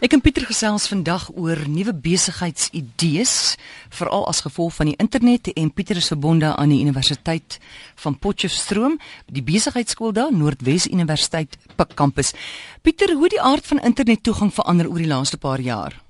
Ek en Pieter gesels vandag oor nuwe besigheidsidees, veral as gevolg van die internet en Pieter is verbonde aan die Universiteit van Potchefstroom, die besigheidskool daar, Noordwes Universiteit Pik kampus. Pieter, hoe die aard van internettoegang verander oor die laaste paar jaar?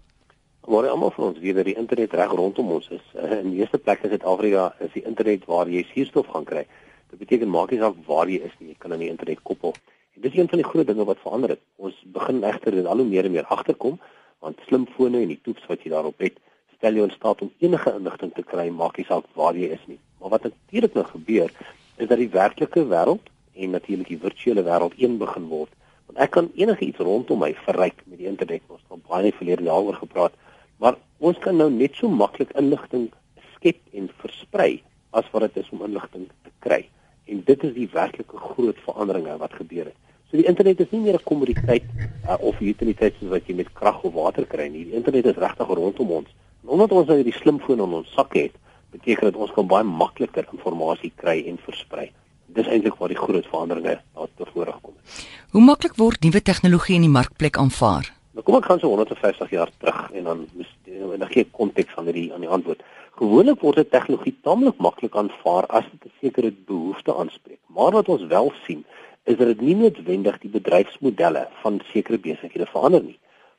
Maar almal van ons weet dat die internet reg rondom ons is. In die meeste plekke in Suid-Afrika is die internet waar jy suurstof gaan kry. Dit beteken maak nie saak waar jy is nie, jy kan aan die internet koppel. Dis een van die groot dinge wat verander het. Ons begin egter dit al hoe meer en meer agterkom want slimfone en die toets wat jy daarop het, stel jou in staat om enige inligting te kry, maak nie saak waar jy is nie. Maar wat natuurlik nou gebeur, is dat die werklike wêreld en natuurlik die virtuele wêreld een begin word. Want ek kan enige iets rondom my verryk met die internet. Ons het baie verlede daaroor gepraat, maar ons kan nou net so maklik inligting skep en versprei as wat dit is om inligting te kry. En dit is die werklike groot veranderinge wat gebeur het. So die internet is nie meer 'n kommoditeit uh, of 'n utiliteit soos wat jy met krag of water kry nie. Die internet is regtig rondom ons. En omdat ons nou hierdie slimfoon in ons sak het, beteken dit ons kan baie makliker inligting kry en versprei. Dis eintlik waar die groot veranderinge daar tevore gekom het. Hoe maklik word nuwe tegnologie in die markplek aanvaar? Nou kom ek gaan so 150 jaar terug en dan en dan gee ek konteks aan hierdie aan die antwoord. Gewoonlik word 'n tegnologie taamlik maklik aanvaar as dit 'n sekere behoefte aanspreek. Maar wat ons wel sien, is dat dit nie noodwendig die bedryfsmodelle van sekere besighede verander nie.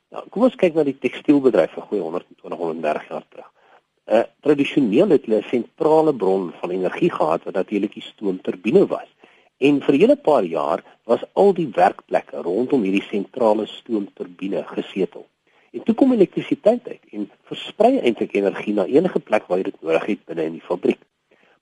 Nou, kom ons kyk na die tekstielbedryf vir goeie 120 130 jaar terug. 'n uh, Tradisioneel het hulle 'n sentrale bron van energie gehad wat natuurlik die stoomturbine was. En vir 'n hele paar jaar was al die werkplekke rondom hierdie sentrale stoomturbine gesetel. En toe kom elektrisiteit uit en versprei eintlik energie na enige plek waar jy dit nodig het binne in die fabriek.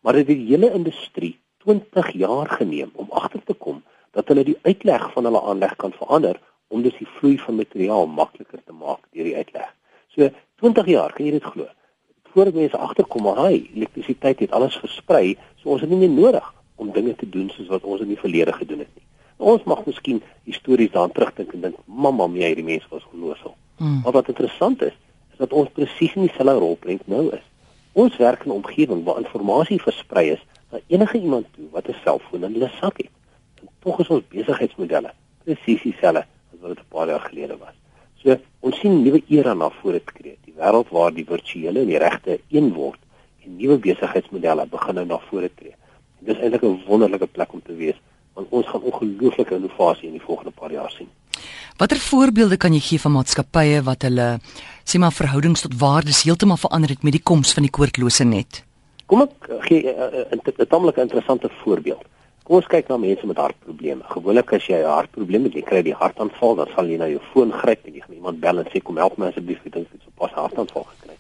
Maar dit het die hele industrie 20 jaar geneem om agter te kom dat hulle die uitleg van hulle aanleg kan verander om dus die vloei van materiaal makliker te maak deur die uitleg. So 20 jaar, kan jy dit glo? Voordat mense agterkom maar hy elektrisiteit het alles versprei, so ons het nie meer nodig om dinge te doen soos wat ons in die verlede gedoen het nie. Ons mag miskien histories daaraan terugdink en dink, "Mamma, my hierdie mense was geloosel." Hmm. Maar wat interessant is, is dat ons presies in dieselfde rolprent nou is. Ons werk in 'n omgewing waar inligting versprei is na enige iemand toe wat 'n selfoon in hulle sak het. En tog is ons besigheidsmodelle presies dieselfde as wat dit 'n paar jaar gelede was. So ons sien 'n nuwe era na vore tree. Die wêreld waar die virtuele en die regte een word en nuwe besigheidsmodelle begin nou na vore tree. En dis eintlik 'n wonderlike plek om te wees want ons gaan ongelooflike innovasie in die volgende paar jaar sien. Watter voorbeelde kan jy gee van maatskappye wat hulle sê maar verhoudings tot waardes heeltemal verander het met die koms van die koordlose net? Kom ek gee 'n uh, tamelik interessante voorbeeld. Kom ons kyk na mense met hartprobleme. Gewoonlik as jy 'n hartprobleem het, jy kry die hartaanval, dan sal jy na jou foon gryp en jy gaan iemand bel en sê kom help my asseblief, ek dink ek het so pas 'n hartaanval gekry.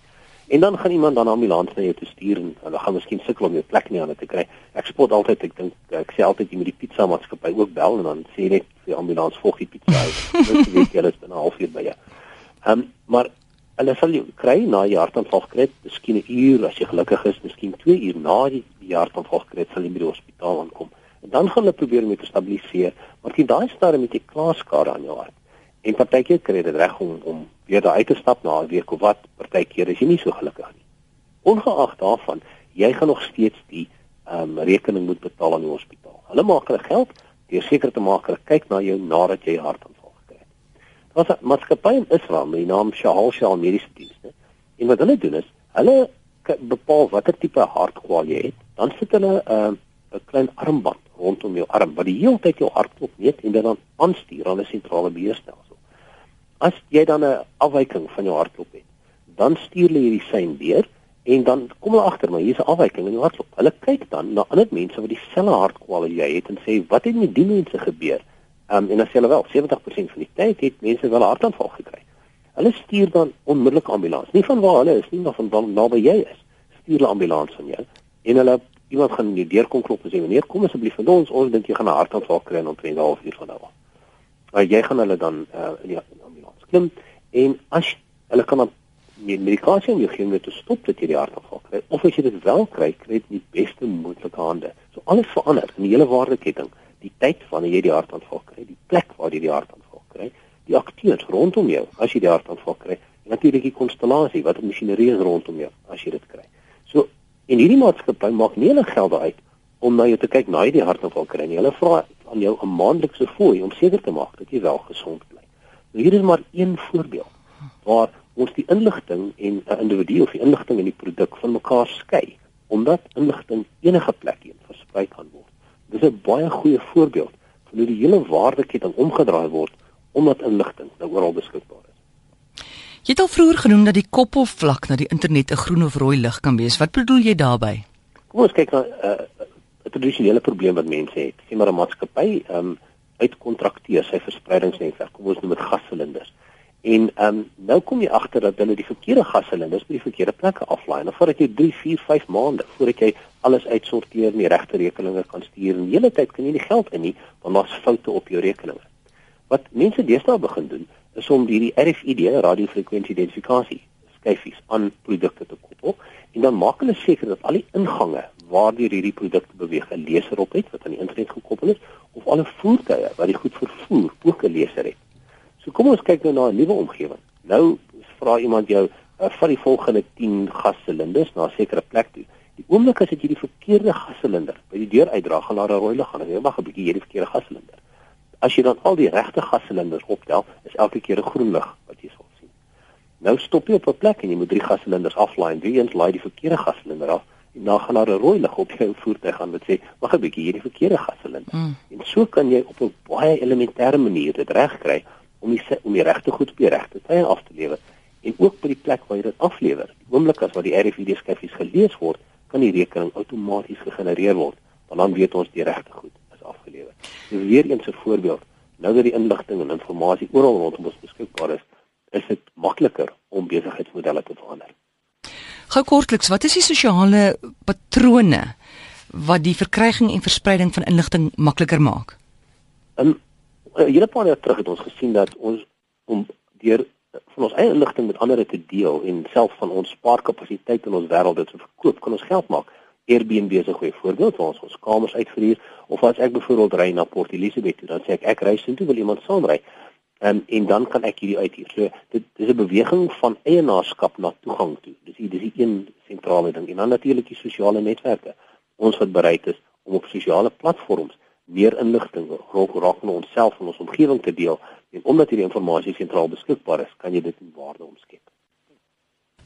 En dan gaan iemand dan ambulans na jou toe stuur en hulle gaan miskien sukkel om jou plek nie aan te kry. Ek spot altyd, ek dink ek sê altyd jy moet die pizza maatskappy ook bel en dan sê net vir die ambulans volg die pizza uit. Dit weet jy, hulle is binne 'n halfuur by jou. Ehm um, maar hulle sal jou kry na jy hartaanval gekry het, miskien 'n uur as jy gelukkig is, miskien 2 uur na die, die hartaanval gekry het, sal jy by die hospitaal aankom. En dan gaan hulle probeer om dit te stabiliseer, maar teen daai stadium het jy klaar skade aan jou hart. En partykeer kry jy dit reg om om weer daar uit te stap na 'n week of wat, partykeer is jy nie so gelukkig nie. Ongeag daarvan, jy gaan nog steeds die ehm um, rekening moet betaal aan die hospitaal. Hulle maak hulle geld deur seker te maak hulle kyk na jou nadat jy hartaanval was 'n maatskappy in Israel met die naam Shahal Shah Mediese Dienste. En wat hulle doen is, hulle bepaal watter tipe hartkwal jy het, dan sit hulle 'n uh, 'n klein armband rondom jou arm wat die hele tyd jou hartklop meet en dit dan aanstuur aan 'n sentrale beheerstelsel. As jy dan 'n afwyking van jou hartklop het, dan stuur hulle hierdie sein deur en dan kom hulle agter maar hier's 'n afwyking in jou hartklop. Hulle kyk dan na ander mense wat dieselfde hartkwal as jy het en sê wat het met die mense gebeur? Um, en as jy wel 70% van die tyd het mense wel 'n hartaanval gekry. Hulle stuur dan onmiddellik ambulans. Nie van waar hulle is nie, maar van waar naby jy is. Stuur hulle ambulans aan jou. En hulle iemand gaan nie deur kom klop en sê meneer, kom asseblief vir ons. Ons dink jy gaan 'n hartaanval kry in omtrent 'n halfuur van nou af. Maar jy gaan hulle dan uh, in die klim en as hulle kan dan medikasie jy gee om te stop dat jy die hartaanval kry of as jy dit wel kry, kry jy die beste moontlike hande. So alles verander in die hele waardeketting die tyd wanneer jy die hartaanval kry, die plek waar jy die hartaanval kry, die akteurs rondom jou as jy die hartaanval kry, en natuurlik die konstellasie wat masjinerie is rondom jou as jy dit kry. So en hierdie maatskappy maak nie hulle geld uit om na jou te kyk na jy die hartaanval kry nie. Hulle vra aan jou 'n maandelikse fooi om seker te maak dat jy wel gesond hier is maar een voorbeeld waar ons die inligting en 'n uh, individu of die inligting in die produk van mekaar skei omdat inligting enige plek heen versprei kan word. Dis 'n baie goeie voorbeeld van hoe die hele waardeketting omgedraai word omdat inligting nou oral beskikbaar is. Jy het al vroeër genoem dat die koppelvlak na die internet 'n groen of rooi lig kan wees. Wat bedoel jy daarmee? Kom ons kyk na 'n uh, 'n tradisionele probleem wat mense het. Sien maar 'n maatskappy ehm um, uitkontrakteer sy verspreidingsnetwerk. Kom ons noem dit gassilinders. En ehm um, nou kom jy agter dat hulle die verkeerde gassilinders by die verkeerde plekke aflaai. Nou voordat jy 3, 4, 5 maande voordat jy alles uitsorteer en die regte rekeninge kan stuur en die hele tyd kan jy nie geld in nie want daar's foute op jou rekeninge. Wat mense deesdae begin doen is om hierdie RFID, radiofrekwensie identifikasie, skyfies aan produkte te koppel en dan maak hulle seker dat al die ingange waardeur hierdie produkte beweeg 'n leser op het wat aan die internet gekoppel is of alle voertuie wat die goed vervoer ook 'n leser het. So kom ons kyk nou na 'n nuwe omgewing. Nou vra iemand jou uh, van die volgende 10 gassilinders na 'n sekere plek toe. Die oomblik as jy die verkeerde gassilinder by die deur uitdra, gaan daar 'n rooi lig aan. Jy mag 'n bietjie hierdie verkeerde gassilinder as jy dan al die regte gassilinders optel, is elke keer 'n groen lig wat jy sal sien. Nou stop jy op 'n plek en jy moet drie gassilinders aflaai en weer eens laai die verkeerde gassilinder af dan gaan daar 'n rooi lig op jou voertuig aan wat sê, "Wag 'n bietjie, hierdie verkeerde gassilinder." Mm. En so kan jy op 'n baie elementêre manier dit regkry om die om die regte goed op die regte tyd af te lewer en ook by die plek waar jy dit aflewer. Die oomblik as wat die RFID skyfies gelees word, kan die rekening outomaties gegenereer word, want dan weet ons die regte goed afgelewer. Dis weer eens 'n voorbeeld. Nou dat die inligting en inligting oral rondom ons beskikbaar is, is dit makliker om besigheidsmodelle te verander. Gou kortliks, wat is die sosiale patrone wat die verkryging en verspreiding van inligting makliker maak? In 'n hele paar jaar terug het ons gesien dat ons om deur van ons eie inligting met ander te deel en self van ons spaarkapasiteit in ons wêreld dit verkoop, kan ons geld maak. Airbnb is 'n goeie voorbeeld waar ons ons kamers uitverhuur of as ek byvoorbeeld ry na Port Elizabeth toe, dan sê ek ek ry sin toe wil iemand saamry. Um, en dan kan ek hierdie uithuur. So dit dis 'n beweging van eienaarskap na toegang toe. Hier dis die een sentrale ding. En dan natuurlik die sosiale netwerke. Ons wat bereid is om op sosiale platforms meer inligting rakende onsself en ons omgewing te deel en omdat hierdie inligting sentraal beskikbaar is, kan jy dit in waarde omskep.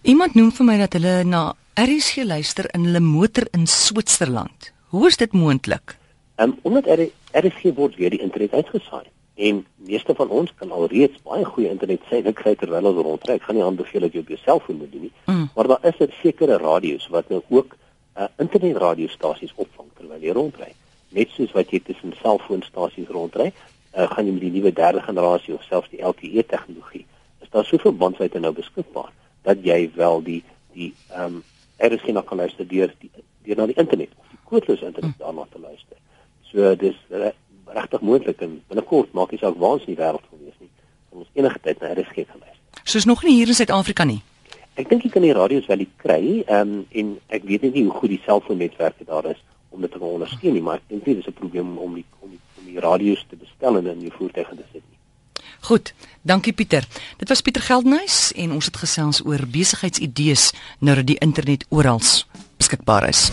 Iemand noem vir my dat hulle na RSG luister in hulle motor in Switserland. Hoe is dit moontlik? Ehm um, omdat RSG word weer die internet uitgesaai en meeste van ons kan al reeds baie goeie internet sê net kry terwyl ons rondry. Ek gaan nie aanbeveel dat jy op jou selfoon moet doen nie. Mm. Maar daar is 'n sekere radio's wat nou ook uh, internetradioostasies opvang terwyl jy rondry. Net soos wat jy tussen selfoonstasies rondry, uh, gaan jy met die nuwe derde generasie of selfs die LTE tegnologie, is daar soveel bandwydte nou beskikbaar dat jy wel die die ehm um, RSG na kan luister deur die deur na die internet of die koodloos internet hm. daarna te luister. So dis regtig moontlik en binnekort maak jy saak waar ons in die wêreld wil wees nie. Ons enige tyd na RSG kan luister. Soos nog nie hier in Suid-Afrika nie. Ek dink jy kan die radio's wel kry, ehm um, en ek weet nie hoe goed die selfoonnetwerke daar is om dit te ondersteun nie, maar ek dink dit is 'n probleem om die om die, om die radio's te bestel en in die voertuie te sit. Goed, dankie Pieter. Dit was Pieter Geldnys en ons het gesels oor besigheidsidees nou dat die internet oral beskikbaar is.